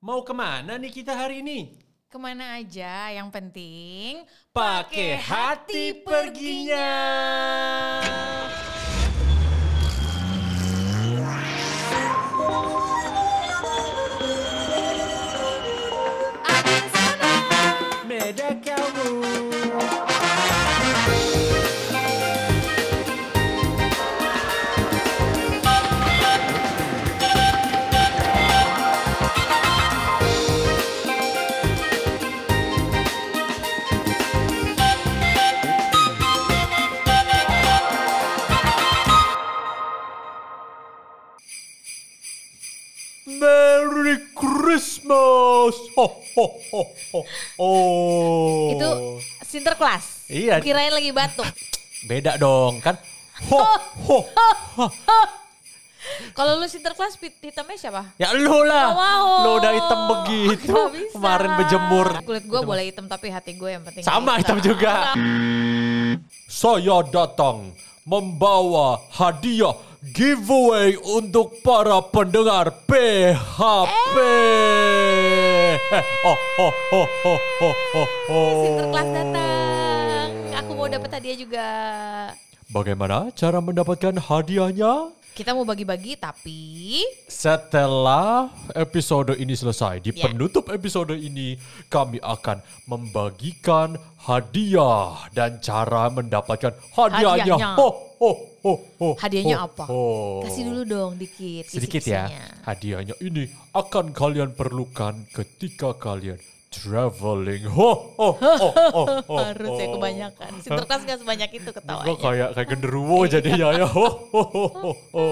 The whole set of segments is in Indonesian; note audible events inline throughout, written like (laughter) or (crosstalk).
Mau ke mana nih kita hari ini? Ke mana aja, yang penting Pakai hati perginya. Adin sana. Meda kamu. Christmas. Ho ho ho ho. Oh. Itu sinterklas. Iya. Kirain lagi batuk. beda dong kan. Ho ho. Kalau lu sinterklas hitamnya siapa? Ya lu lah. Mau. Lu udah hitam begitu. Kemarin berjemur. Kulit gue boleh hitam tapi hati gue yang penting Sama hitam juga. (laughs) Saya datang membawa hadiah giveaway untuk para pendengar PHP. Eh. Oh, oh, oh, oh, oh, oh, oh. Sinterklas datang. Aku mau dapat hadiah juga. Bagaimana cara mendapatkan hadiahnya? Kita mau bagi-bagi tapi Setelah episode ini selesai, di Ya. penutup episode ini kami akan membagikan hadiah dan cara mendapatkan hadiahnya. Hadiahnya. Ho, ho, ho, ho, hadiahnya ho, apa? ho. Kasih dulu dong dikit. Sedikit ya. kisi-kisinya. Hadiahnya ini akan kalian perlukan ketika kalian traveling. Ho, ho, ho, ho, ho, Harus ya kebanyakan. Sinterklas gak sebanyak itu Gue ketawanya. kayak kayak genderuwo jadinya ya. Ho, ho, ho, ho, ho.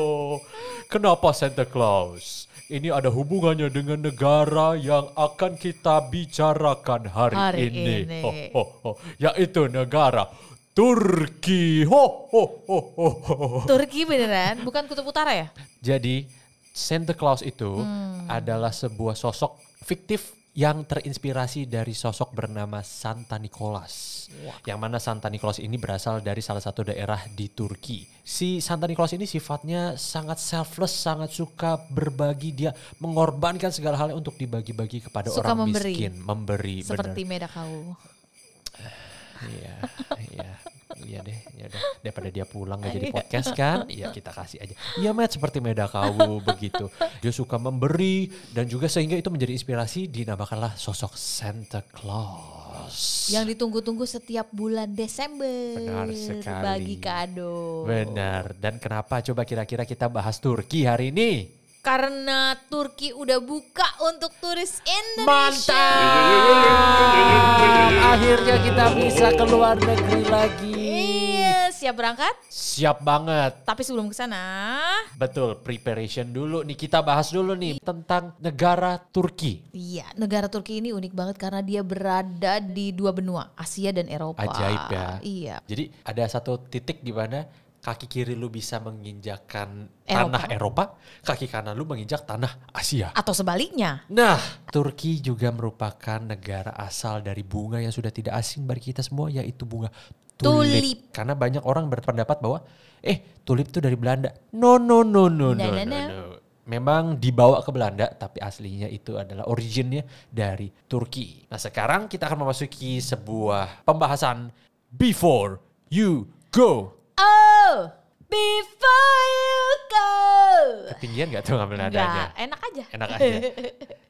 Kenapa Santa Claus? Ini ada hubungannya dengan negara yang akan kita bicarakan hari, Hari ini. ini. Ho, ho, ho. Yaitu negara Turki. Ho, ho, ho, ho, ho. Turki beneran? Bukan kutub utara ya? Jadi Santa Claus itu Hmm. adalah sebuah sosok fiktif yang terinspirasi dari sosok bernama Santa Nicholas. Yang mana Santa Nicholas ini berasal dari salah satu daerah di Turki. Si Santa Nicholas ini sifatnya sangat selfless, sangat suka berbagi. Dia mengorbankan segala hal untuk dibagi-bagi kepada Suka orang memberi. miskin. Memberi. Seperti Medakau. Iya, iya. Iya deh, ya udah daripada dia pulang gak jadi podcast kan, iya kita kasih aja. Iya Matt seperti Meda Kawu (laughs) begitu. Dia suka memberi dan juga sehingga itu menjadi inspirasi dinamakanlah sosok Santa Claus. Yang ditunggu-tunggu setiap bulan Desember. Benar sekali. Bagi kado. Benar. Dan kenapa coba kira-kira kita bahas Turki hari ini? Karena Turki udah buka untuk turis Indonesia. Mantap! Akhirnya kita bisa keluar negeri lagi. Iya, siap berangkat? Siap banget. Tapi sebelum ke sana, Betul, preparation dulu nih. Kita bahas dulu nih tentang negara Turki. iya, negara Turki ini unik banget karena dia berada di dua benua, Asia dan Eropa. Ajaib ya. Iya. Jadi ada satu titik di mana kaki kiri lu bisa menginjakan Eropa. tanah Eropa, kaki kanan lu menginjak tanah Asia. Atau sebaliknya. Nah, Turki juga merupakan negara asal dari bunga yang sudah tidak asing bagi kita semua yaitu bunga tulip. Tulip. Karena banyak orang berpendapat bahwa eh tulip itu dari Belanda. No no no no no No, no. no, no. no. Memang dibawa ke Belanda tapi aslinya itu adalah originnya dari Turki. Nah, sekarang kita akan memasuki sebuah pembahasan before you go. Oh, before you go. Ketinggian gak tuh ngambil nadanya? Enggak, enak aja. Enak aja.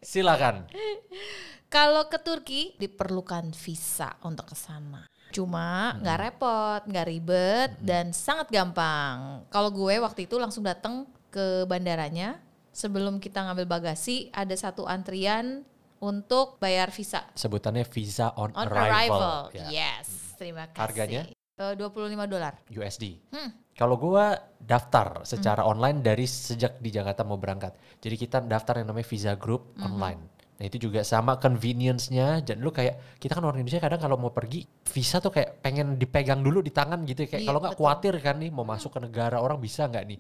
Silakan. Kalau ke Turki diperlukan visa untuk ke sana. Cuma Hmm. nggak repot, nggak ribet dan sangat gampang. Kalau gue waktu itu langsung datang ke bandaranya. Sebelum kita ngambil bagasi ada satu antrian untuk bayar visa Sebutannya visa on, on arrival. arrival. Ya. Yes, terima kasih. Harganya? Eh, 25 dolar. USD. Hmm. Kalau gua daftar secara online dari sejak di Jakarta mau berangkat. Jadi kita daftar yang namanya Visa Group Hmm. online. Nah itu juga sama convenience-nya. Dan lu kayak kita kan orang Indonesia kadang kalau mau pergi visa tuh kayak pengen dipegang dulu di tangan gitu ya. Kayak Iya, kalau nggak khawatir kan nih mau masuk ke negara orang bisa nggak nih?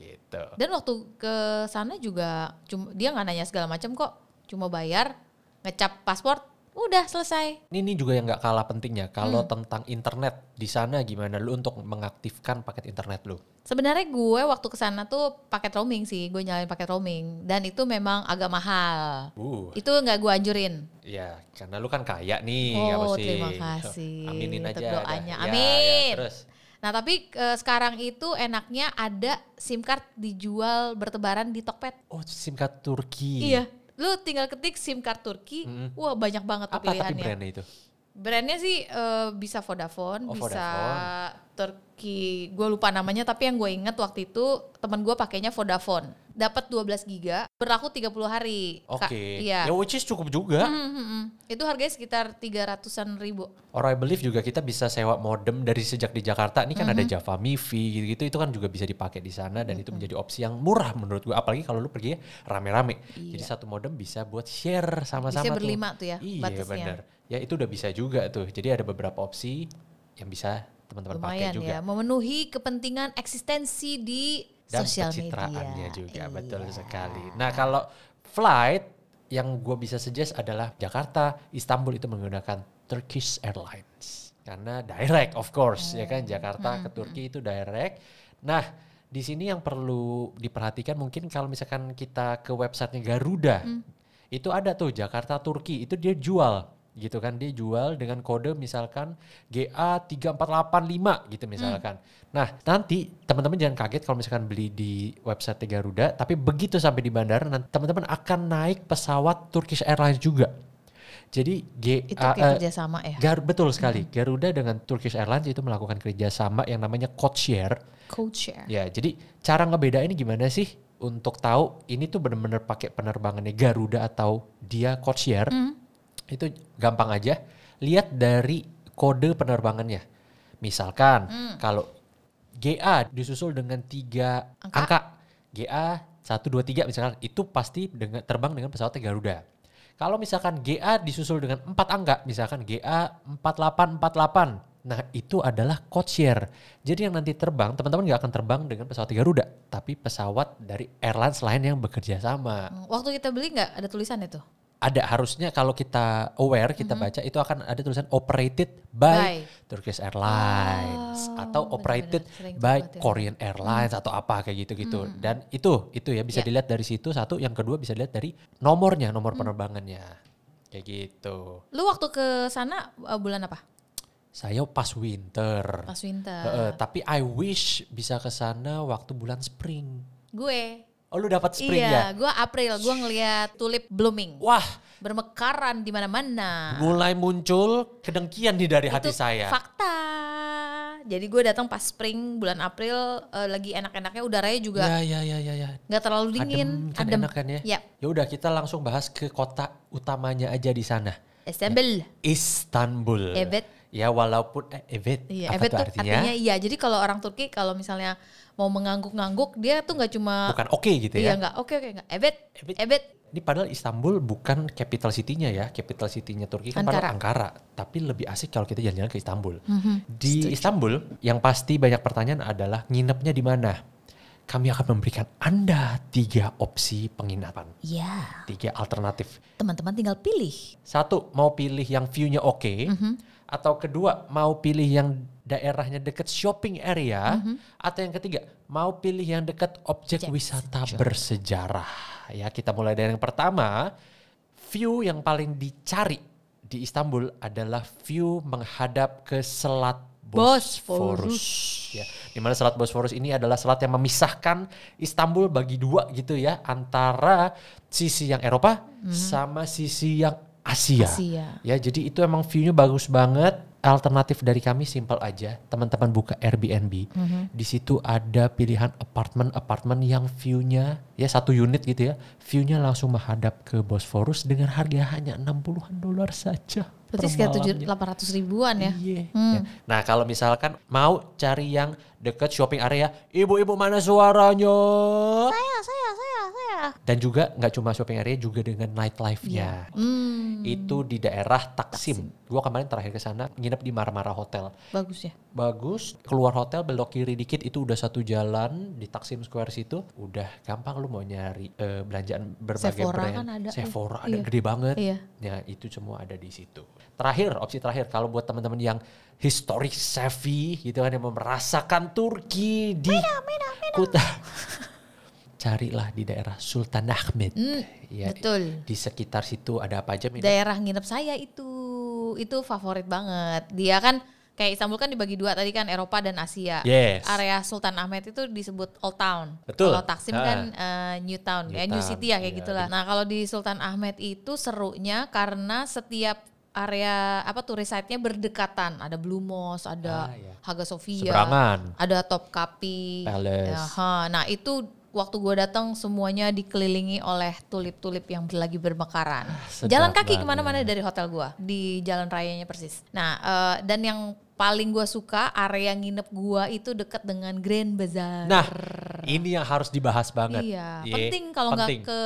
Gitu. Dan waktu ke sana juga cuma dia nggak nanya segala macam kok, cuma bayar, ngecap paspor, Udah selesai. Ini, ini juga yang nggak kalah pentingnya. Kalau Hmm. tentang internet di sana gimana lu untuk mengaktifkan paket internet lu? Sebenarnya gue waktu ke sana tuh paket roaming sih, gue nyalain paket roaming dan itu memang agak mahal. Uh, Itu nggak gue anjurin. ya karena lu kan kaya nih, Oh, mesti. terima kasih Aminin untuk aja. doanya. Ya, Amin. ya, terus. Nah tapi eh, sekarang itu enaknya ada SIM card dijual bertebaran di Tokped. Oh, SIM card Turki. Iya, lu tinggal ketik SIM card Turki, Mm-mm. wah banyak banget tuh Apa tapi pilihannya. brandnya itu? Brandnya sih eh, bisa Vodafone, Oh, bisa Vodafone. Turki. Gue lupa namanya tapi yang gue inget waktu itu teman gue pakainya Vodafone. Dapat 12 giga, berlaku 30 hari. Oke. Iya. Ya which is cukup juga. Hmm, hmm, hmm. Itu harganya sekitar 300-an ribu. Or I believe juga kita bisa sewa modem dari sejak di Jakarta. Ini kan ada Mm-hmm. Java MiFi gitu-gitu. Itu kan juga bisa dipakai di sana dan itu menjadi opsi yang murah menurut gua. Apalagi kalau lu pergi rame-rame. Jadi satu modem bisa buat share sama-sama Bisa tuh. berlima tuh ya Iya batasnya. benar. Ya itu udah bisa juga tuh. Jadi ada beberapa opsi yang bisa teman-teman pakai juga. ya, memenuhi kepentingan eksistensi di dan sosial pencitraannya media. juga Iya. betul sekali. Nah kalau flight yang gue bisa suggest adalah Jakarta, Istanbul itu menggunakan Turkish Airlines karena direct of course ya kan Jakarta ke Turki itu direct. Nah di sini yang perlu diperhatikan mungkin kalau misalkan kita ke websitenya Garuda itu ada tuh Jakarta Turki itu dia jual gitu kan dia jual dengan kode misalkan GA3485 gitu misalkan. Nah, nanti teman-teman jangan kaget kalau misalkan beli di website Garuda, tapi begitu sampai di bandara nanti teman-teman akan naik pesawat Turkish Airlines juga. Jadi G Itu eh, kerjasama ya. Gar- betul sekali. Garuda dengan Turkish Airlines itu melakukan kerjasama yang namanya code share. Code share. Ya, jadi cara ngebedain gimana sih untuk tahu ini tuh bener-bener pakai penerbangannya Garuda atau dia code share? Hmm. Itu gampang aja. Lihat dari kode penerbangannya. Misalkan kalau GA disusul dengan tiga Angka. angka, GA 123 misalkan itu pasti dengan terbang dengan pesawat Garuda. Kalau misalkan GA disusul dengan empat angka, misalkan GA 4848, nah itu adalah code share. Jadi yang nanti terbang, teman-teman nggak akan terbang dengan pesawat Garuda, tapi pesawat dari airlines lain yang bekerja sama. Hmm, Waktu kita beli nggak ada tulisan itu? Ada harusnya kalau kita aware, kita baca itu akan ada tulisan operated by, By. Turkish Airlines Oh, atau operated benar-benar sering by ya. Korean Airlines atau apa kayak gitu-gitu. Dan itu itu ya bisa Ya. dilihat dari situ satu, yang kedua bisa dilihat dari nomornya, nomor penerbangannya. Kayak gitu. Lu waktu ke sana uh, bulan apa? Saya pas winter. Pas winter. Heeh, tapi I wish bisa ke sana waktu bulan spring. Gue. Oh lu dapat spring ya? iya, gue April. Gue ngeliat tulip blooming. Wah, Bermekaran di mana-mana. mulai muncul kedengkian nih dari hati Itu saya. fakta. Jadi gue datang pas spring bulan April eh, lagi enak-enaknya udaranya juga Ya ya ya ya ya. nggak terlalu dingin, Adem kan adem. enak kan ya? Ya, Ya udah kita langsung bahas ke kota utamanya aja di sana. Istanbul. Istanbul. Evet. Ya walaupun eh, evet. Iya, apa evet tuh artinya? artinya iya. Jadi kalau orang Turki kalau misalnya mau mengangguk-ngangguk dia tuh nggak cuma Bukan oke gitu iya ya. nggak oke oke nggak evet Evet. evet Ini padahal Istanbul bukan capital city-nya ya. Capital city-nya Turki kan padahal Ankara. Tapi lebih asik kalau kita jalan-jalan ke Istanbul. Mhm. Di Istanbul yang pasti banyak pertanyaan adalah nginepnya di mana? Kami akan memberikan Anda tiga opsi penginapan. Iya, Tiga alternatif. teman-teman tinggal pilih. Satu, mau pilih yang view-nya oke. Mhm. Atau kedua, mau pilih yang daerahnya dekat shopping area. Mhm. Atau yang ketiga, mau pilih yang dekat objek Objek wisata bersejarah. Ya, kita mulai dari yang pertama. View yang paling dicari di Istanbul adalah view menghadap ke selat Bosphorus. Ya, di mana selat Bosphorus ini adalah selat yang memisahkan Istanbul bagi dua gitu ya, antara sisi yang Eropa sama sisi yang Asia. Asia. Ya, jadi itu emang view-nya bagus banget. Alternatif dari kami simple aja. Teman-teman buka Airbnb. Di situ ada pilihan apartemen-apartemen yang view-nya ya satu unit gitu ya. View-nya langsung menghadap ke Bosphorus dengan harga hanya 60-an dolar saja. Berarti sekitar tujuh malamnya. delapan ratus ribuan ya. Iya. Ya. Nah kalau misalkan mau cari yang deket shopping area, ibu-ibu mana suaranya? Saya, saya. Dan juga nggak cuma shopping area, juga dengan nightlife-nya. Hmm, Itu di daerah Taksim. Gua kemarin terakhir ke sana nginep di Marmara Hotel. bagus ya. Bagus, keluar hotel belok kiri dikit itu udah satu jalan di Taksim Square situ. Udah gampang lu mau nyari eh, belanjaan berbagai Sephora brand. kan ada. Sephora Oh, ada iya. gede banget. Iya. Ya itu semua ada di situ. Terakhir, opsi terakhir kalau buat teman-teman yang historic savvy gitu kan yang merasakan Turki di Kuta. (laughs) Carilah di daerah Sultan Ahmed. Ya, Hmm, betul. Di sekitar situ ada apa aja? Mina? Daerah nginep saya itu itu favorit banget. Dia kan kayak Istanbul kan dibagi dua tadi kan Eropa dan Asia. Yes. Area Sultan Ahmed itu disebut Old Town. Betul. Kalau Taksim Ah. kan eh, New Town, New ya New Town, City ya kayak iya, gitulah. Nah kalau di Sultan Ahmed itu serunya karena setiap area apa turis site-nya berdekatan. Ada Blue Mosque, ada Ah, iya. Hagia Sophia, Seberangan. ada Topkapi. Palace. Ya, ha. Nah itu waktu gue datang semuanya dikelilingi oleh tulip-tulip yang lagi bermekaran. Ah, sedap Jalan kaki banget. ke mana-mana dari hotel gue di jalan rayanya persis. Nah eh, dan yang paling gue suka area nginep gue itu dekat dengan Grand Bazaar. Nah, ini yang harus dibahas banget. Iya, Ye, penting kalau nggak ke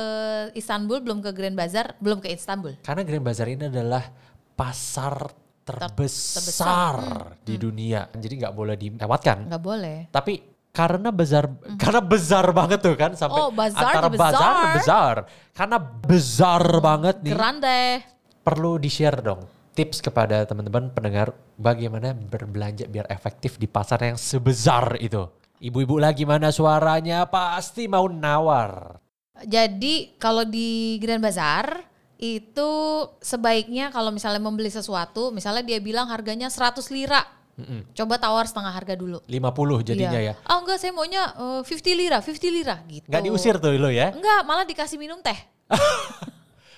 Istanbul belum ke Grand Bazaar, belum ke Istanbul. Karena Grand Bazaar ini adalah pasar terbesar, terbesar. di dunia. Jadi nggak boleh dilewatkan. Nggak boleh. Tapi karena besar, karena besar banget tuh kan sampai Oh, bazar antara di bazar besar. Karena besar banget nih. Grande. Perlu di-share dong tips kepada teman-teman pendengar bagaimana berbelanja biar efektif di pasar yang sebesar itu. Ibu-ibu lagi mana suaranya pasti mau nawar. Jadi kalau di Grand Bazaar itu sebaiknya kalau misalnya membeli sesuatu, misalnya dia bilang harganya 100 lira. Coba tawar setengah harga dulu. 50 jadinya Iya. ya. Oh enggak, saya maunya eh, 50 lira, 50 lira gitu. Nggak diusir tuh lo ya. Enggak, malah dikasih minum teh. (laughs)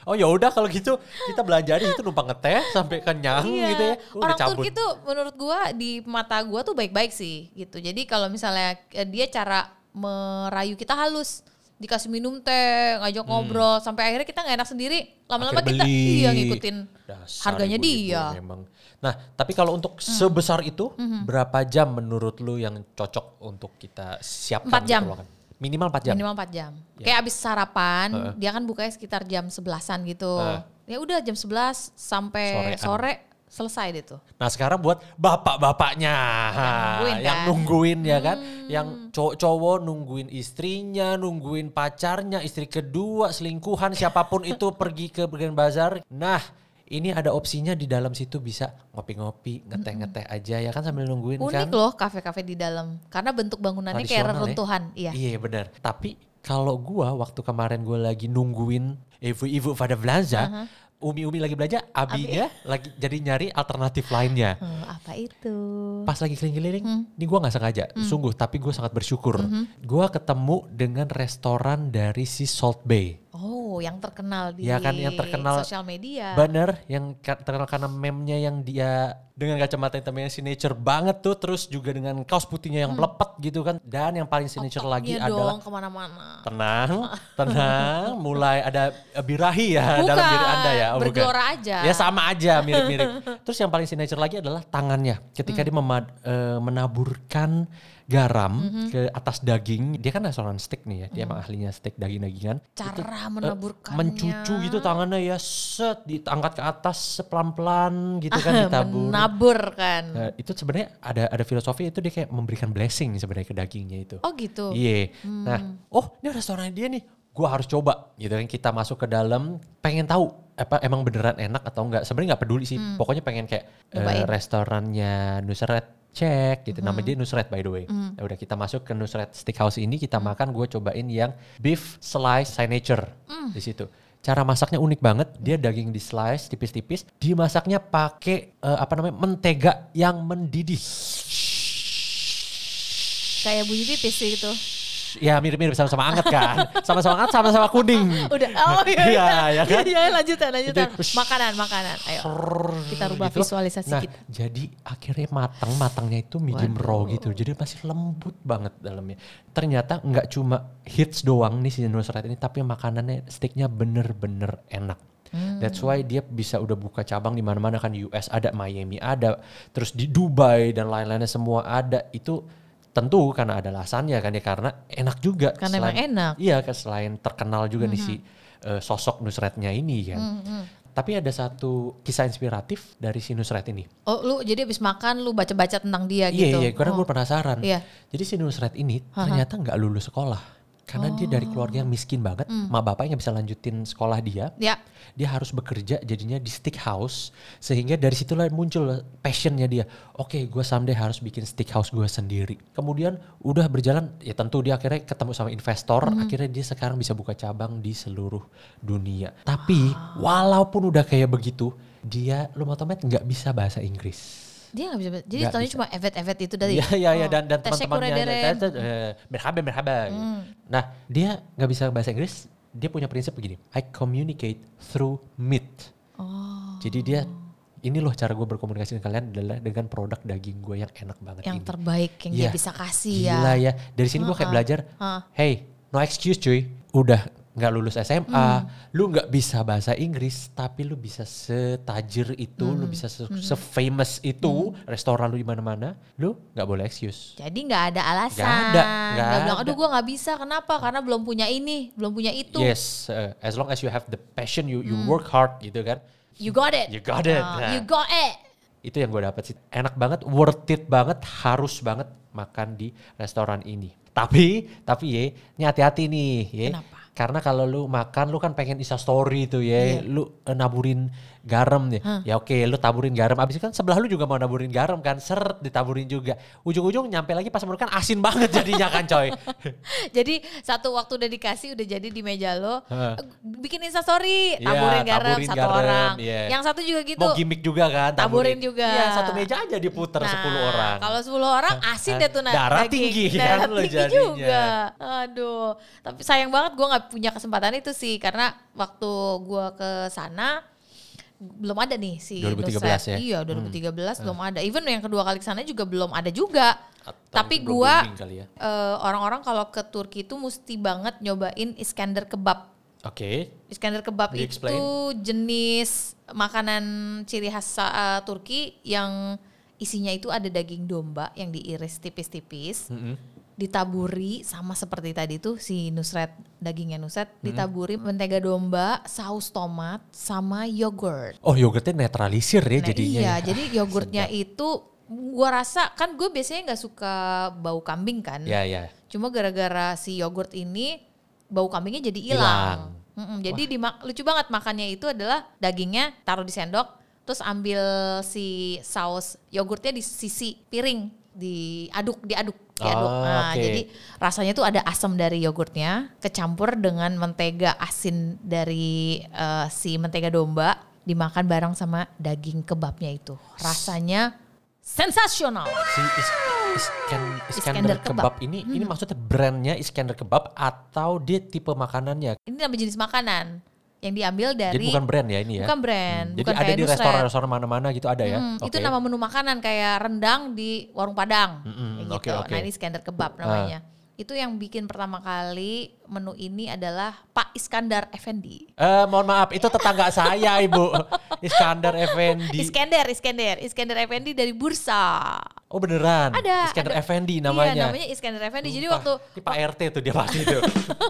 Oh ya udah kalau gitu kita belanja di situ numpang ngeteh sampai kenyang gitu ya. Udah Iya. Orang cabut. Turki tuh menurut gua di mata gua tuh baik-baik sih gitu. Jadi kalau misalnya eh, dia cara merayu kita halus, dikasih minum teh, ngajak ngobrol sampai akhirnya kita nggak enak sendiri. Lama-lama Hmm. Kita iya ngikutin Dasar harganya dia. Hmm. Memang. Nah, tapi kalau untuk sebesar itu berapa jam menurut lu yang cocok untuk kita siapkan? Empat jam. Minimal 4 jam. Minimal 4 jam. Ya. Kayak abis sarapan, dia kan bukanya sekitar jam 11-an gitu. Heeh. Ya udah jam 11 sampai Sorean. sore selesai deh tuh. Nah sekarang buat bapak-bapaknya nungguin yang kan? nungguin ya kan, yang cowok-cowok nungguin istrinya, nungguin pacarnya, istri kedua, selingkuhan, siapa pun itu (laughs) pergi ke Grand Bazar. Nah ini ada opsinya di dalam situ bisa ngopi-ngopi, ngeteh-ngeteh aja ya kan sambil nungguin kan. Unik loh kafe-kafe di dalam. Karena bentuk bangunannya kayak ya. reruntuhan. Iya. Iya benar. Tapi kalau gua waktu kemarin gua lagi nungguin ibu-ibu pada belanja, umi-umi lagi belanja, abinya lagi jadi nyari alternatif lainnya. Hmm, apa itu? Pas lagi keliling-keliling, ini gua nggak sengaja, sungguh. Tapi gue sangat bersyukur. Gua ketemu dengan restoran dari si Salt Bay. Oh, yang terkenal di Ya kan, yang terkenal- sosial media. Bener, yang terkenal karena meme-nya yang dia dengan kacamata hitamnya signature banget tuh, terus juga dengan kaos putihnya yang melepet gitu kan. Dan yang paling signature lagi Iya adalah dong ke mana-mana. Tenang, (laughs) tenang. Mulai ada birahi ya Bukan, dalam diri anda ya. Oh, bukan. aja. Ya sama aja, mirip-mirip. (laughs) Terus yang paling signature lagi adalah tangannya. Ketika Hmm. dia memad- eh, menaburkan garam Hmm. ke atas daging. Dia kan restoran steak nih ya. Dia emang ahlinya steak daging-dagingan. Cara Eh, menaburkannya. mencucu gitu tangannya ya set diangkat ke atas pelan-pelan gitu kan (laughs) ditabur. Menabur kan. Nah, itu sebenarnya ada ada filosofi itu dia kayak memberikan blessing sebenarnya ke dagingnya itu. Oh gitu. Iya. Hmm. Nah, oh ini restoran dia nih. Gua harus coba gitu kan kita masuk ke dalam pengen tahu apa emang beneran enak atau enggak. Sebenarnya nggak peduli sih. Pokoknya pengen kayak Hmm. Hmm. restorannya Nusret cek gitu. Nama dia Nusret by the way. Ya udah kita masuk ke Nusret Steakhouse ini kita makan gue cobain yang beef slice signature Hmm. di situ. Cara masaknya unik banget. Dia daging di slice tipis-tipis. Dimasaknya pakai eh, apa namanya mentega yang mendidih. Kayak bunyi pipis sih itu. Ya mirip-mirip sama-sama anget kan. Sama-sama anget, sama-sama kuning. Udah. Oh (laughs) iya. Iya, ya kan? Iya, lanjutan, lanjutan. Itu- Makanan, makanan. Ayo. Kita rubah Gitu. visualisasi nah, kita. jadi akhirnya matang, matangnya itu medium raw gitu. Jadi masih lembut banget dalamnya. Ternyata nggak cuma hits doang nih si Nusret ini, tapi makanannya steaknya bener-bener enak. Hmm. That's why dia bisa udah buka cabang di mana-mana kan di US ada, Miami ada, terus di Dubai dan lain-lainnya semua ada. Itu tentu karena ada alasannya kan ya karena enak juga. Karena emang enak. Iya, kan selain terkenal juga nih si eh, sosok Nusretnya ini kan. Tapi ada satu kisah inspiratif dari si Nusret ini. Oh lu jadi habis makan lu baca-baca tentang dia Iya, gitu. iya, karena Oh. gue penasaran. Iya. Jadi si Nusret ini ternyata nggak lulus sekolah. Karena dia dari keluarga yang miskin banget, Hmm. mak bapaknya nggak bisa lanjutin sekolah dia. Ya. Dia harus bekerja jadinya di stick house. Sehingga dari situlah muncul passionnya dia. Oke, gue someday harus bikin stick house gue sendiri. Kemudian udah berjalan, ya tentu dia akhirnya ketemu sama investor. Hmm. Akhirnya dia sekarang bisa buka cabang di seluruh dunia. Tapi walaupun udah kayak begitu, dia lu mau tau Matt, nggak bisa bahasa Inggris. Dia gak bisa. Jadi Nggak tahunya cuma evet-evet itu dari. Iya iya iya Oh. dan dan teman-temannya ada, eh, merhaba merhaba. Nah dia nggak bisa bahasa Inggris, dia punya prinsip begini. I communicate through meat. Oh. Jadi dia ini loh cara gue berkomunikasi dengan kalian adalah dengan produk daging gue yang enak banget Yang ini. terbaik yang Iya. dia bisa kasih ya. Gila ya. Dari sini gue kayak belajar. Heeh. Hey, no excuse cuy. Udah nggak lulus SMA, Hmm. lu nggak bisa bahasa Inggris, tapi lu bisa setajir itu, Hmm. lu bisa se, famous itu, restoran lu di mana-mana, lu nggak boleh excuse. Jadi nggak ada alasan. Nggak ada, nggak bilang, ada. aduh gue nggak bisa. Kenapa? Karena belum punya ini, belum punya itu. Yes, uh, as long as you have the passion, you you work hard gitu kan. You got it. You got it. Nah. You got it. Itu yang gue dapat sih. Enak banget, worth it banget, harus banget makan di restoran ini. Tapi, tapi ye, ini hati-hati nih, ye. Kenapa? Karena kalau lu makan, lu kan pengen isa story tuh ya, Iya. lu eh, naburin garam nih. Ya oke, lu taburin garam. Abis itu kan sebelah lu juga mau naburin garam kan, seret ditaburin juga. Ujung-ujung nyampe lagi pas mulut kan asin banget jadinya kan coy. (laughs) Jadi satu waktu udah dikasih udah jadi di meja lo, Heeh. bikin instastory, Iya, taburin garam taburin satu garam, orang. iya. Yang satu juga gitu. Mau gimmick juga kan, Taburin juga. Iya, satu meja aja diputer Nah, 10 orang. Kalau 10 orang asin deh tuh nah, Darah tinggi kan Darah lo tinggi jadinya. juga. Aduh. Tapi sayang banget gue nggak punya kesempatan itu sih karena waktu gue ke sana belum ada nih si 2013 Nusret. ya? Iya, 2013 belum ada. Even yang kedua kali sana juga belum ada juga. Atau Tapi gua ya. eh, orang-orang kalau ke Turki itu mesti banget nyobain Iskandar kebab. Oke. Iskandar kebab Di itu explain. jenis makanan ciri khas uh, Turki yang isinya itu ada daging domba yang diiris tipis-tipis, Mm-mm. Ditaburi sama seperti tadi tuh si Nusret dagingnya Nusret ditaburi mentega domba, saus tomat sama yogurt. Oh yogurtnya netralisir ya Nah, jadinya. iya, ya. jadi (laughs) yogurtnya itu gua rasa kan gue biasanya nggak suka bau kambing kan. Ya ya. Cuma gara-gara si yogurt ini bau kambingnya jadi Hilang. hilang. Mm-mm, jadi dimak- lucu banget makannya itu adalah dagingnya taruh di sendok, terus ambil si saus yogurtnya di sisi piring, diaduk, diaduk, diaduk. Oh, nah, oke. jadi rasanya tuh ada asam dari yogurtnya, kecampur dengan mentega asin dari eh, si mentega domba, dimakan bareng sama daging kebabnya itu. Rasanya sensasional. Si is, Iskan, Iskandar Iskandar kebab. kebab ini ini maksudnya brandnya Iskandar kebab atau dia tipe makanannya? Ini nama jenis makanan yang diambil dari Jadi bukan brand ya ini ya? bukan brand, Jadi bukan ada di restoran-restoran mana-mana gitu ada ya? Hmm, Itu Oke. nama menu makanan kayak rendang di warung Padang. Kayak oke, gitu. oke. Nah ini Iskandar kebab namanya. Itu yang bikin pertama kali menu ini adalah Pak Iskandar Effendi. Eh, mohon maaf, itu tetangga saya ibu. (laughs) Iskandar Effendi. Iskandar, Iskandar, Iskandar Effendi dari Bursa. Oh beneran? Ada. Iskandar ada. Effendi namanya. Iya namanya Iskandar Effendi. Jadi waktu Pak RT tuh dia pasti tuh.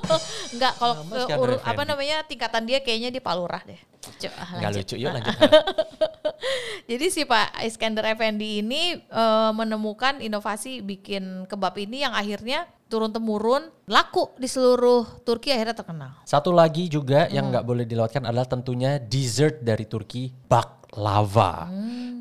(laughs) enggak kalau ke uru- apa namanya tingkatan dia kayaknya di Palurah deh. Coba Nggak lanjut. lucu, yuk lanjut. (laughs) Jadi si Pak Iskandar Effendi ini eh, menemukan inovasi bikin kebab ini yang akhirnya turun temurun laku di seluruh Turki akhirnya terkenal. Satu lagi juga Hmm. yang nggak boleh dilewatkan adalah tentunya dessert dari Turki, baklava.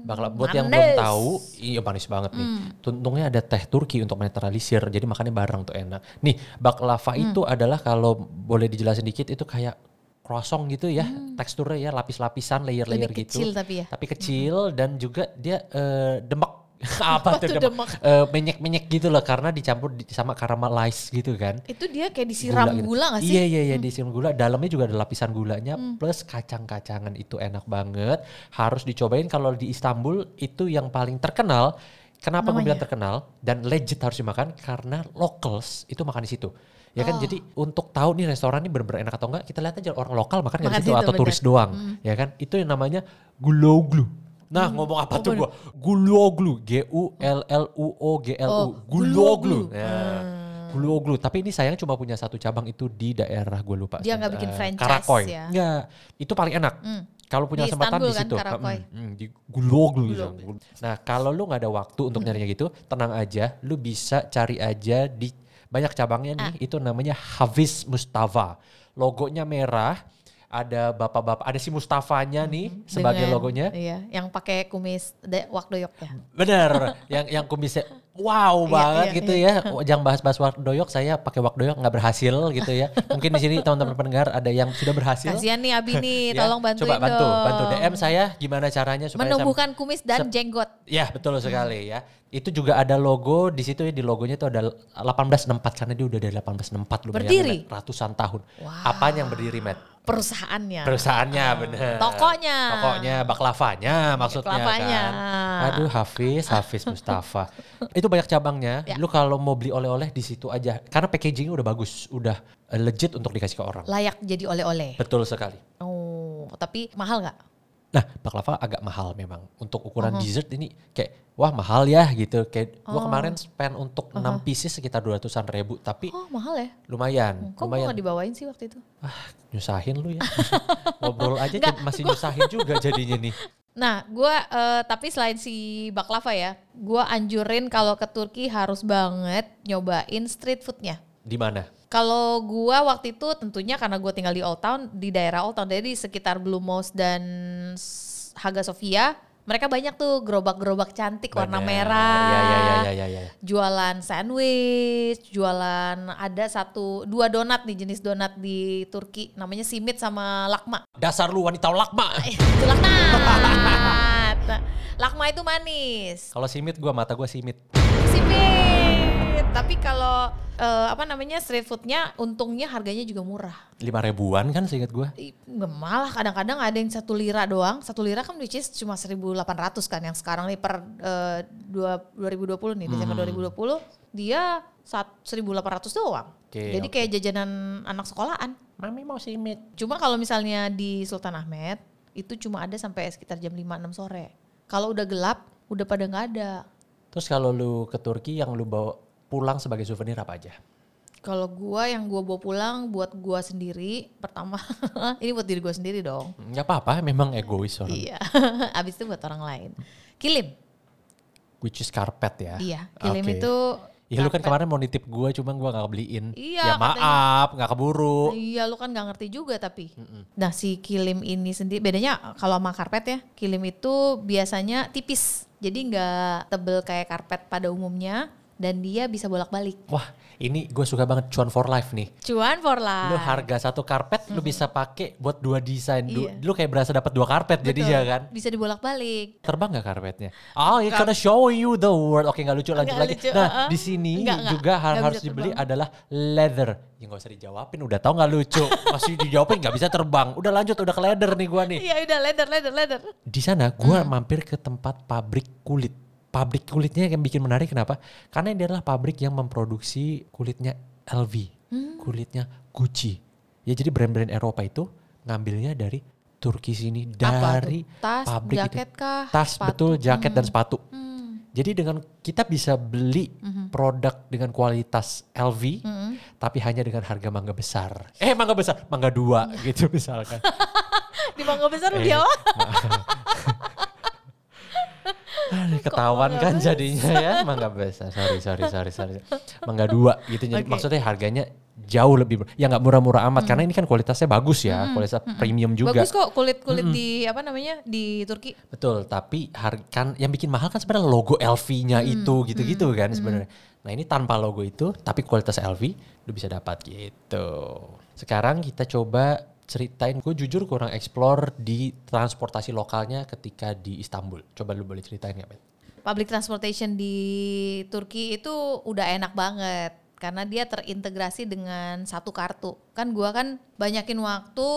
baklava buat yang belum Hmm, manis. Hmm. tahu, iya manis banget nih. Untungnya ada teh Turki untuk menetralisir, jadi makannya bareng tuh enak. Nih baklava Hmm. itu adalah kalau boleh dijelasin dikit itu kayak croissant gitu ya, teksturnya ya lapis-lapisan, layer-layer Hmm. Gitu. kecil tapi ya. Tapi kecil dan juga dia eh, demek. Apa tuh tuh demek? Eh, menyek-menyek gitu loh karena dicampur di- sama caramelize gitu kan Itu dia kayak disiram gitu. gula, gak sih? Hmm. Iya iya iya disiram gula. Dalamnya juga ada lapisan gulanya plus kacang-kacangan itu enak banget. Harus dicobain kalau di Istanbul itu yang paling terkenal. Kenapa gue bilang terkenal dan legit harus dimakan karena locals itu makan di situ. Ya kan Oh. jadi untuk tahu nih restoran ini bener-bener enak atau enggak kita lihat aja orang lokal makan Makan di situ atau bener. turis doang. Ya kan itu yang namanya guloglu. Nah, ngomong apa tuh gua? Guloglu, G U L L U O G L U. Oh, Guloglu. Guloglu. Nah, Guloglu. Tapi ini sayang cuma punya satu cabang itu di daerah gue lupa. Dia nggak bikin Eh, franchise Karakoy. ya? Nggak. Itu paling enak. Kalau punya Di kesempatan di Istanbul kan, situ. Hmm, hmm, di Guloglu. gitu. Nah, kalau lu nggak ada waktu untuk nyarinya gitu, tenang aja, lu bisa cari aja di banyak cabangnya nih. Ah. Itu namanya Hafiz Mustafa. Logonya merah, ada bapak-bapak, ada si Mustafanya nih sebagai Dengan- logonya. Iya, yang pakai kumis de- wak doyok ya. Bener, yang yang kumisnya wow Iya, banget iya, gitu ya. Jangan bahas-bahas wak doyok, saya pakai wak doyok nggak berhasil gitu ya. Mungkin di sini teman-teman pendengar ada yang sudah berhasil. Kasihan nih Abi nih, (laughs) Ya, tolong bantuin Coba bantu, dong. bantu DM saya gimana caranya supaya saya- Menumbuhkan kumis dan jenggot. Ya betul sekali ya. Itu juga ada logo di situ ya di logonya itu ada 1864 karena dia udah dari 1864 lu bayangin, Berdiri? Ratusan tahun. Wow. Apanya yang berdiri, Matt? Perusahaannya. Perusahaannya bener. Tokonya. Tokonya, baklavanya maksudnya Baklavanya. kan. Aduh Hafiz, Hafiz Mustafa. (laughs) Itu banyak cabangnya. Ya. Lu kalau mau beli oleh-oleh di situ aja. Karena packagingnya udah bagus, udah eh, legit untuk dikasih ke orang. Layak jadi oleh-oleh. Betul sekali. Oh, tapi mahal nggak? Nah, baklava agak mahal memang. Untuk ukuran Uh-huh. dessert ini kayak wah mahal ya gitu. Kayak gua Oh. kemarin spend untuk 6 pieces sekitar 200-an ribu, tapi Oh, mahal ya? lumayan. Kok gua lumayan. nggak dibawain sih waktu itu? Ah, nyusahin lu ya. (laughs) Ngobrol aja Nggak, masih nyusahin juga jadinya nih. Nah, gua eh, tapi selain si baklava ya, gua anjurin kalau ke Turki harus banget nyobain street foodnya. Di mana? Kalau gua waktu itu tentunya karena gua tinggal di Old Town, di daerah Old Town, jadi di sekitar Blue Mosque dan Hagia Sophia, mereka banyak tuh gerobak-gerobak cantik warna Bener. merah. Iya, iya, iya, iya, iya. Jualan sandwich, jualan ada satu dua donat nih jenis donat di Turki, namanya simit sama lakma. Dasar lu wanita lakma. (laughs) Eh, itu lakmat. (laughs) Lakma itu manis. Kalau simit gua mata gua simit. Simit. Tapi kalau eh, apa namanya street foodnya untungnya harganya juga murah. Lima ribuan kan seingat. Ih, Nggak malah kadang-kadang ada yang satu lira doang. Satu lira kan which is cuma 1.800 kan yang sekarang nih per eh, dua, 2020 nih Desember 2020 dia sat- 1.800 doang. Oke, Jadi oke. kayak jajanan anak sekolahan. Mami mau simit. Cuma kalau misalnya di Sultan Ahmed itu cuma ada sampai sekitar jam 5-6 sore. Kalau udah gelap udah pada nggak ada. Terus kalau lu ke Turki yang lu bawa pulang sebagai souvenir apa aja? Kalau gua yang gua bawa pulang buat gua sendiri, pertama (laughs) ini buat diri gua sendiri dong. Nggak apa-apa, memang egois orang. Iya. (laughs) Abis itu buat orang lain. Kilim. Which is carpet ya. Iya, kilim Oke. itu Ya lu kan kemarin mau nitip gua cuma gua gak beliin. Iya, ya maaf, nggak keburu. Iya, lu kan nggak ngerti juga tapi. Nah, si kilim ini sendiri bedanya kalau sama karpet ya, kilim itu biasanya tipis. Jadi nggak tebel kayak karpet pada umumnya dan dia bisa bolak-balik. Wah, ini gue suka banget cuan for life nih. Cuan for life. Lu harga satu karpet lu bisa pakai buat dua desain. Iya. Lu kayak berasa dapat dua karpet Betul. jadinya kan. Bisa dibolak-balik. Terbang gak karpetnya? Oh, ya karena show you the world. Oke, nggak lucu lanjut lagi. lucu, Nah, uh-uh. di sini Nggak, nggak. juga har- Nggak harus dibeli terbang. adalah leather. Ya nggak usah dijawabin, udah tahu nggak lucu. (laughs) Masih dijawabin nggak bisa terbang. Udah lanjut, udah ke leather nih gua nih. Iya, udah leather, leather, leather. Di sana gua Hmm. mampir ke tempat pabrik kulit. Pabrik kulitnya yang bikin menarik kenapa? Karena ini adalah pabrik yang memproduksi kulitnya LV, Hmm. kulitnya Gucci. Ya jadi brand-brand Eropa itu ngambilnya dari Turki sini Apa dari tuh? Tas, pabrik jaket itu. kah? Tas Sepatu? betul, jaket dan sepatu. Hmm. Jadi dengan kita bisa beli produk dengan kualitas LV, Hmm. tapi hanya dengan harga mangga besar. Eh mangga besar, mangga dua gitu misalkan. (laughs) Di mangga besar Eh, dia (laughs) Aduh, ketahuan kan besar? jadinya ya mangga besar. Sorry, sorry, sorry, sorry. Mangga dua gitu. Jadi Oke. maksudnya harganya jauh lebih. Ya nggak murah-murah amat karena ini kan kualitasnya bagus ya, kualitas premium juga. Bagus kok kulit-kulit di apa namanya? di Turki. Betul, tapi har- kan yang bikin mahal kan sebenarnya logo LV-nya itu gitu-gitu kan sebenarnya. Nah ini tanpa logo itu, tapi kualitas LV lu bisa dapat gitu. Sekarang kita coba ceritain, gue jujur kurang explore di transportasi lokalnya ketika di Istanbul. Coba lu boleh ceritain nggak, Bet? Public transportation di Turki itu udah enak banget karena dia terintegrasi dengan satu kartu. Kan gua kan banyakin waktu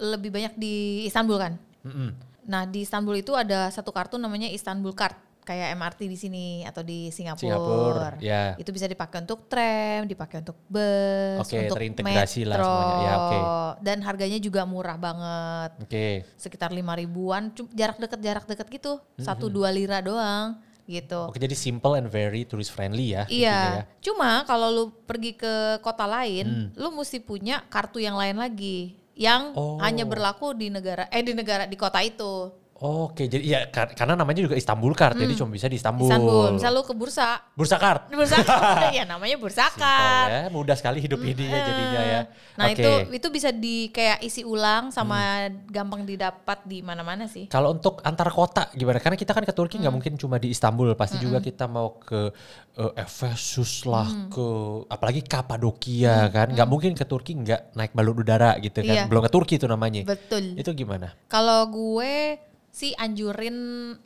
lebih banyak di Istanbul kan. Mm-mm. Nah, di Istanbul itu ada satu kartu namanya Istanbul Card. Kayak MRT di sini atau di Singapura. Singapura, ya. Itu bisa dipakai untuk tram, dipakai untuk bus, Oke, untuk terintegrasi lah metro. semuanya. Ya, oke. Dan harganya juga murah banget. Oke. Sekitar lima ribuan, jarak deket jarak deket gitu. Satu dua lira doang gitu. Oke, jadi simple and very tourist friendly ya. intinya Iya, ya. cuma kalau lu pergi ke kota lain, Hmm. lu mesti punya kartu yang lain lagi yang Oh. hanya berlaku di negara eh di negara di kota itu. Oke, jadi ya kar- karena namanya juga Istanbul Card, jadi cuma bisa di Istanbul. Hmm. Istanbul, misal lu ke bursa, Bursa Card. (laughs) bursa (laughs) ya namanya bursa Simple card. ya, mudah sekali hidup ini ya jadinya ya. Nah Oke. itu itu bisa di kayak isi ulang sama Hmm. gampang didapat di mana-mana sih. Kalau untuk antar kota gimana? Karena kita kan ke Turki Hmm. nggak mungkin cuma di Istanbul, pasti juga kita mau ke eh, Efesus lah, Hmm. ke apalagi Kapadokia kan. Nggak mungkin ke Turki nggak naik balon udara gitu kan. Iya. Belum ke Turki itu namanya. Betul. Itu gimana? Kalau gue sih anjurin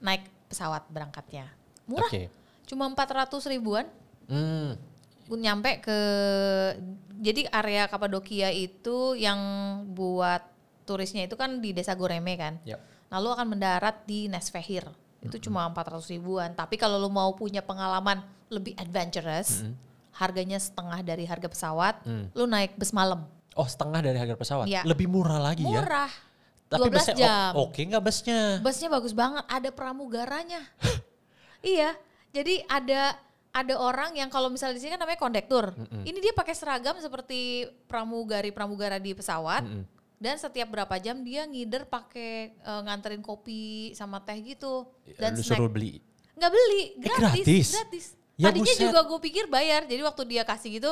naik pesawat berangkatnya. Murah. Oke. Cuma 400 ribuan. Hmm. Nyampe ke jadi area Kapadokia itu yang buat turisnya itu kan di desa Goreme kan. Yap. Lalu akan mendarat di Nesfehir. Itu cuma 400 ribuan. Tapi kalau lu mau punya pengalaman lebih adventurous, harganya setengah dari harga pesawat, lu naik bus malam. Oh setengah dari harga pesawat. Iya. Lebih murah lagi ya. Murah. Tapi 12 busnya jam. oke nggak busnya? Busnya bagus banget, ada pramugaranya. iya, jadi ada ada orang yang kalau misalnya di sini kan namanya kondektur. Ini dia pakai seragam seperti pramugari pramugara di pesawat. Dan setiap berapa jam dia ngider pakai eh, nganterin kopi sama teh gitu. Dan Lu snack. suruh beli. Nggak beli, Eh, gratis. gratis? Ya Tadinya buset. juga gue pikir bayar. Jadi waktu dia kasih gitu,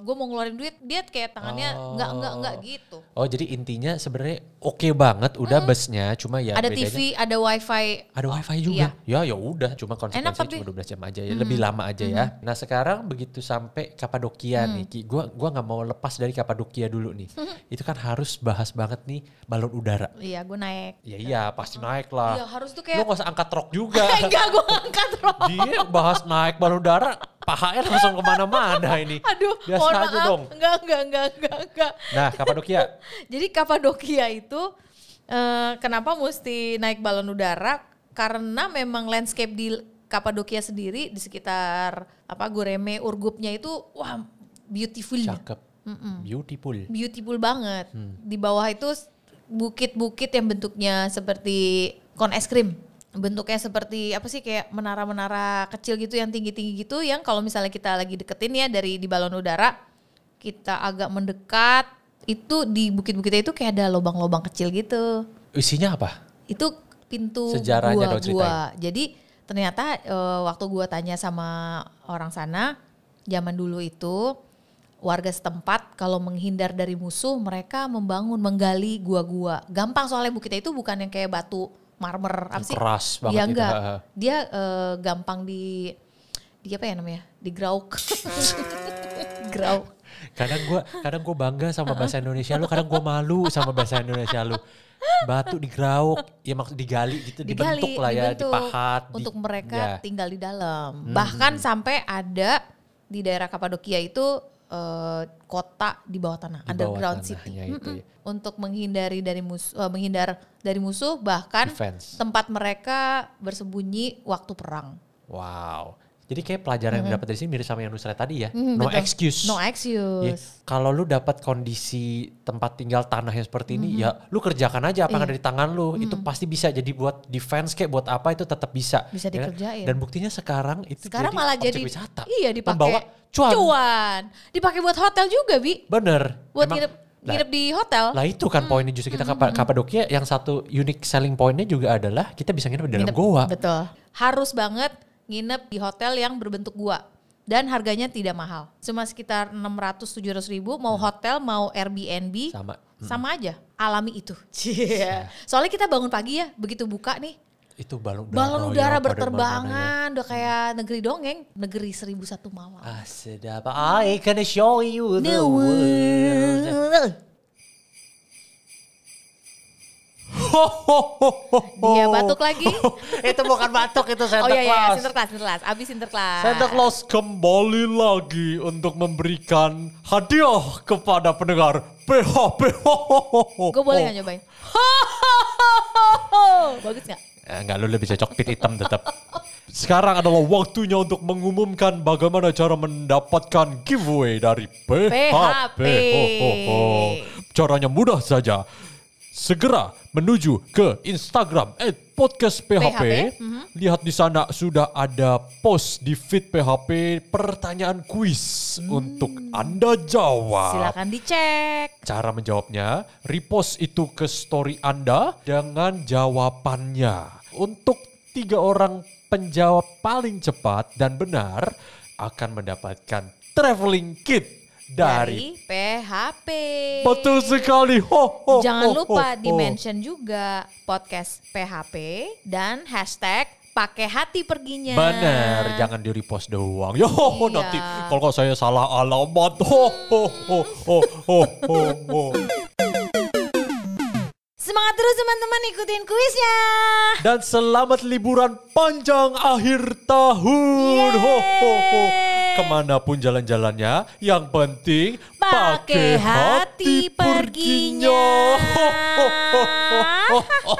gue mau ngeluarin duit, dia kayak tangannya nggak nggak nggak gitu. Oh jadi intinya sebenarnya oke banget udah busnya, cuma ya ada bedanya- TV, ada wifi. Ada wifi Iya. juga. Ya ya udah, cuma Enak konsekuensinya tapi. cuma 12 jam aja ya, lebih lama aja ya. Nah, sekarang begitu sampai Kapadokia Mm. nih, Ki, gua gua nggak mau lepas dari Kapadokia dulu nih. Itu kan harus bahas banget nih balon udara. Iya, gue naik. Ya iya, pasti naik lah. Iya, harus tuh kayak gak usah angkat rok juga. (laughs) enggak gue angkat rok. Dia bahas naik balon udara, pahanya langsung ke mana-mana ini. (laughs) Aduh, Biasa mohon maaf. dong. Enggak, enggak, enggak, enggak, enggak. Nah, Kapadokia. (laughs) Jadi Kapadokia itu eh, kenapa mesti naik balon udara? Karena memang landscape di Kapadokia sendiri di sekitar apa Goreme, Urgupnya itu wah beautiful. Cakep. Beautiful. Beautiful banget. Hmm. Di bawah itu bukit-bukit yang bentuknya seperti kon es krim. Bentuknya seperti apa sih kayak menara-menara kecil gitu yang tinggi-tinggi gitu yang kalau misalnya kita lagi deketin ya dari di balon udara kita agak mendekat itu di bukit-bukitnya itu kayak ada lubang-lubang kecil gitu. Isinya apa? Itu pintu Sejarahnya gua, gua. Jadi ternyata eh, waktu gua tanya sama orang sana zaman dulu itu warga setempat kalau menghindar dari musuh mereka membangun menggali gua-gua. Gampang soalnya bukitnya itu bukan yang kayak batu marmer apa sih? keras banget Iya gitu. enggak. Ha, ha. Dia eh, gampang di di apa ya namanya? Digrauk. (laughs) Grauk. kadang gua kadang gua bangga sama bahasa Indonesia lu kadang gua malu sama bahasa Indonesia lu batu digrauk ya maksud digali gitu digali, dibentuk lah ya dibentuk dipahat di- untuk mereka ya. tinggal di dalam. Hmm, Bahkan sampai ada di daerah Kapadokia itu eh, kota di bawah tanah, Di bawah underground tanahnya city. itu Mm-mm. ya. Untuk menghindari dari musuh, menghindar dari musuh, bahkan Defense. tempat mereka bersembunyi waktu perang. wow jadi kayak pelajaran yang dapat dari sini mirip sama yang Nusret tadi ya Mhm, no betul. excuse No Ya, excuse. kalau lu dapat kondisi tempat tinggal tanah yang seperti ini Mhm. ya lu kerjakan aja apa yang Iya. ada di tangan lu itu pasti bisa jadi buat defense kayak buat apa itu tetap bisa Bisa ya kan? dikerjain. dan buktinya sekarang itu Sekarang jadi malah objek jadi wisata iya dipakai membawa cuan, cuan. Dipakai buat hotel juga, Bi. bener Buat Emang- nginep Lah, nginep di hotel. Lah itu kan poinnya justru kita Kapa- Kapadokia yang satu unique selling pointnya juga adalah kita bisa nginep di dalam Nginep. goa. Betul. Harus banget nginep di hotel yang berbentuk gua. Dan harganya tidak mahal. Cuma sekitar 600-700 ribu. Mau hotel, mau Airbnb. Sama. Sama aja. Alami itu. Cie. (laughs) Soalnya kita bangun pagi ya. Begitu buka nih. Itu balon udara. Balon ya, udara mana berterbangan. Udah kayak negeri dongeng. Negeri seribu satu malam. ya. Ah sedap. I can show you The world. world. Dia batuk lagi. (laughs) itu bukan batuk itu Santa Oh iya, iya, Claus. Sinterklas, Sinterklas. Abis Sinterklas. Santa Claus kembali lagi untuk memberikan hadiah kepada pendengar PH PH. Gue boleh gak nyobain? (laughs) Bagus gak? Eh, enggak lu lebih cocok pit hitam tetap. (laughs) Sekarang adalah waktunya untuk mengumumkan bagaimana cara mendapatkan giveaway dari PHP. PHP. Ho, ho, ho. Caranya mudah saja. Segera menuju ke Instagram @podcastphp. PHP, Lihat di sana sudah ada post di feed PHP pertanyaan kuis untuk Anda jawab. Silakan dicek. Cara menjawabnya, repost itu ke story Anda dengan jawabannya. Untuk tiga orang penjawab paling cepat dan benar akan mendapatkan traveling kit dari, Dari PHP. Betul sekali. Ho, ho, Jangan ho, lupa ho, juga podcast PHP dan hashtag pakai hati perginya. Benar, jangan di repost doang. Yo, Iya. nanti kalau saya salah alamat. Ho, ho, ho, ho, ho, ho, ho. Semangat terus teman-teman ikutin kuisnya. Dan selamat liburan panjang akhir tahun. Ho, ho, ho. Ke mana pun jalan-jalannya, yang penting Pakai hati perginya. Ho, ho, ho.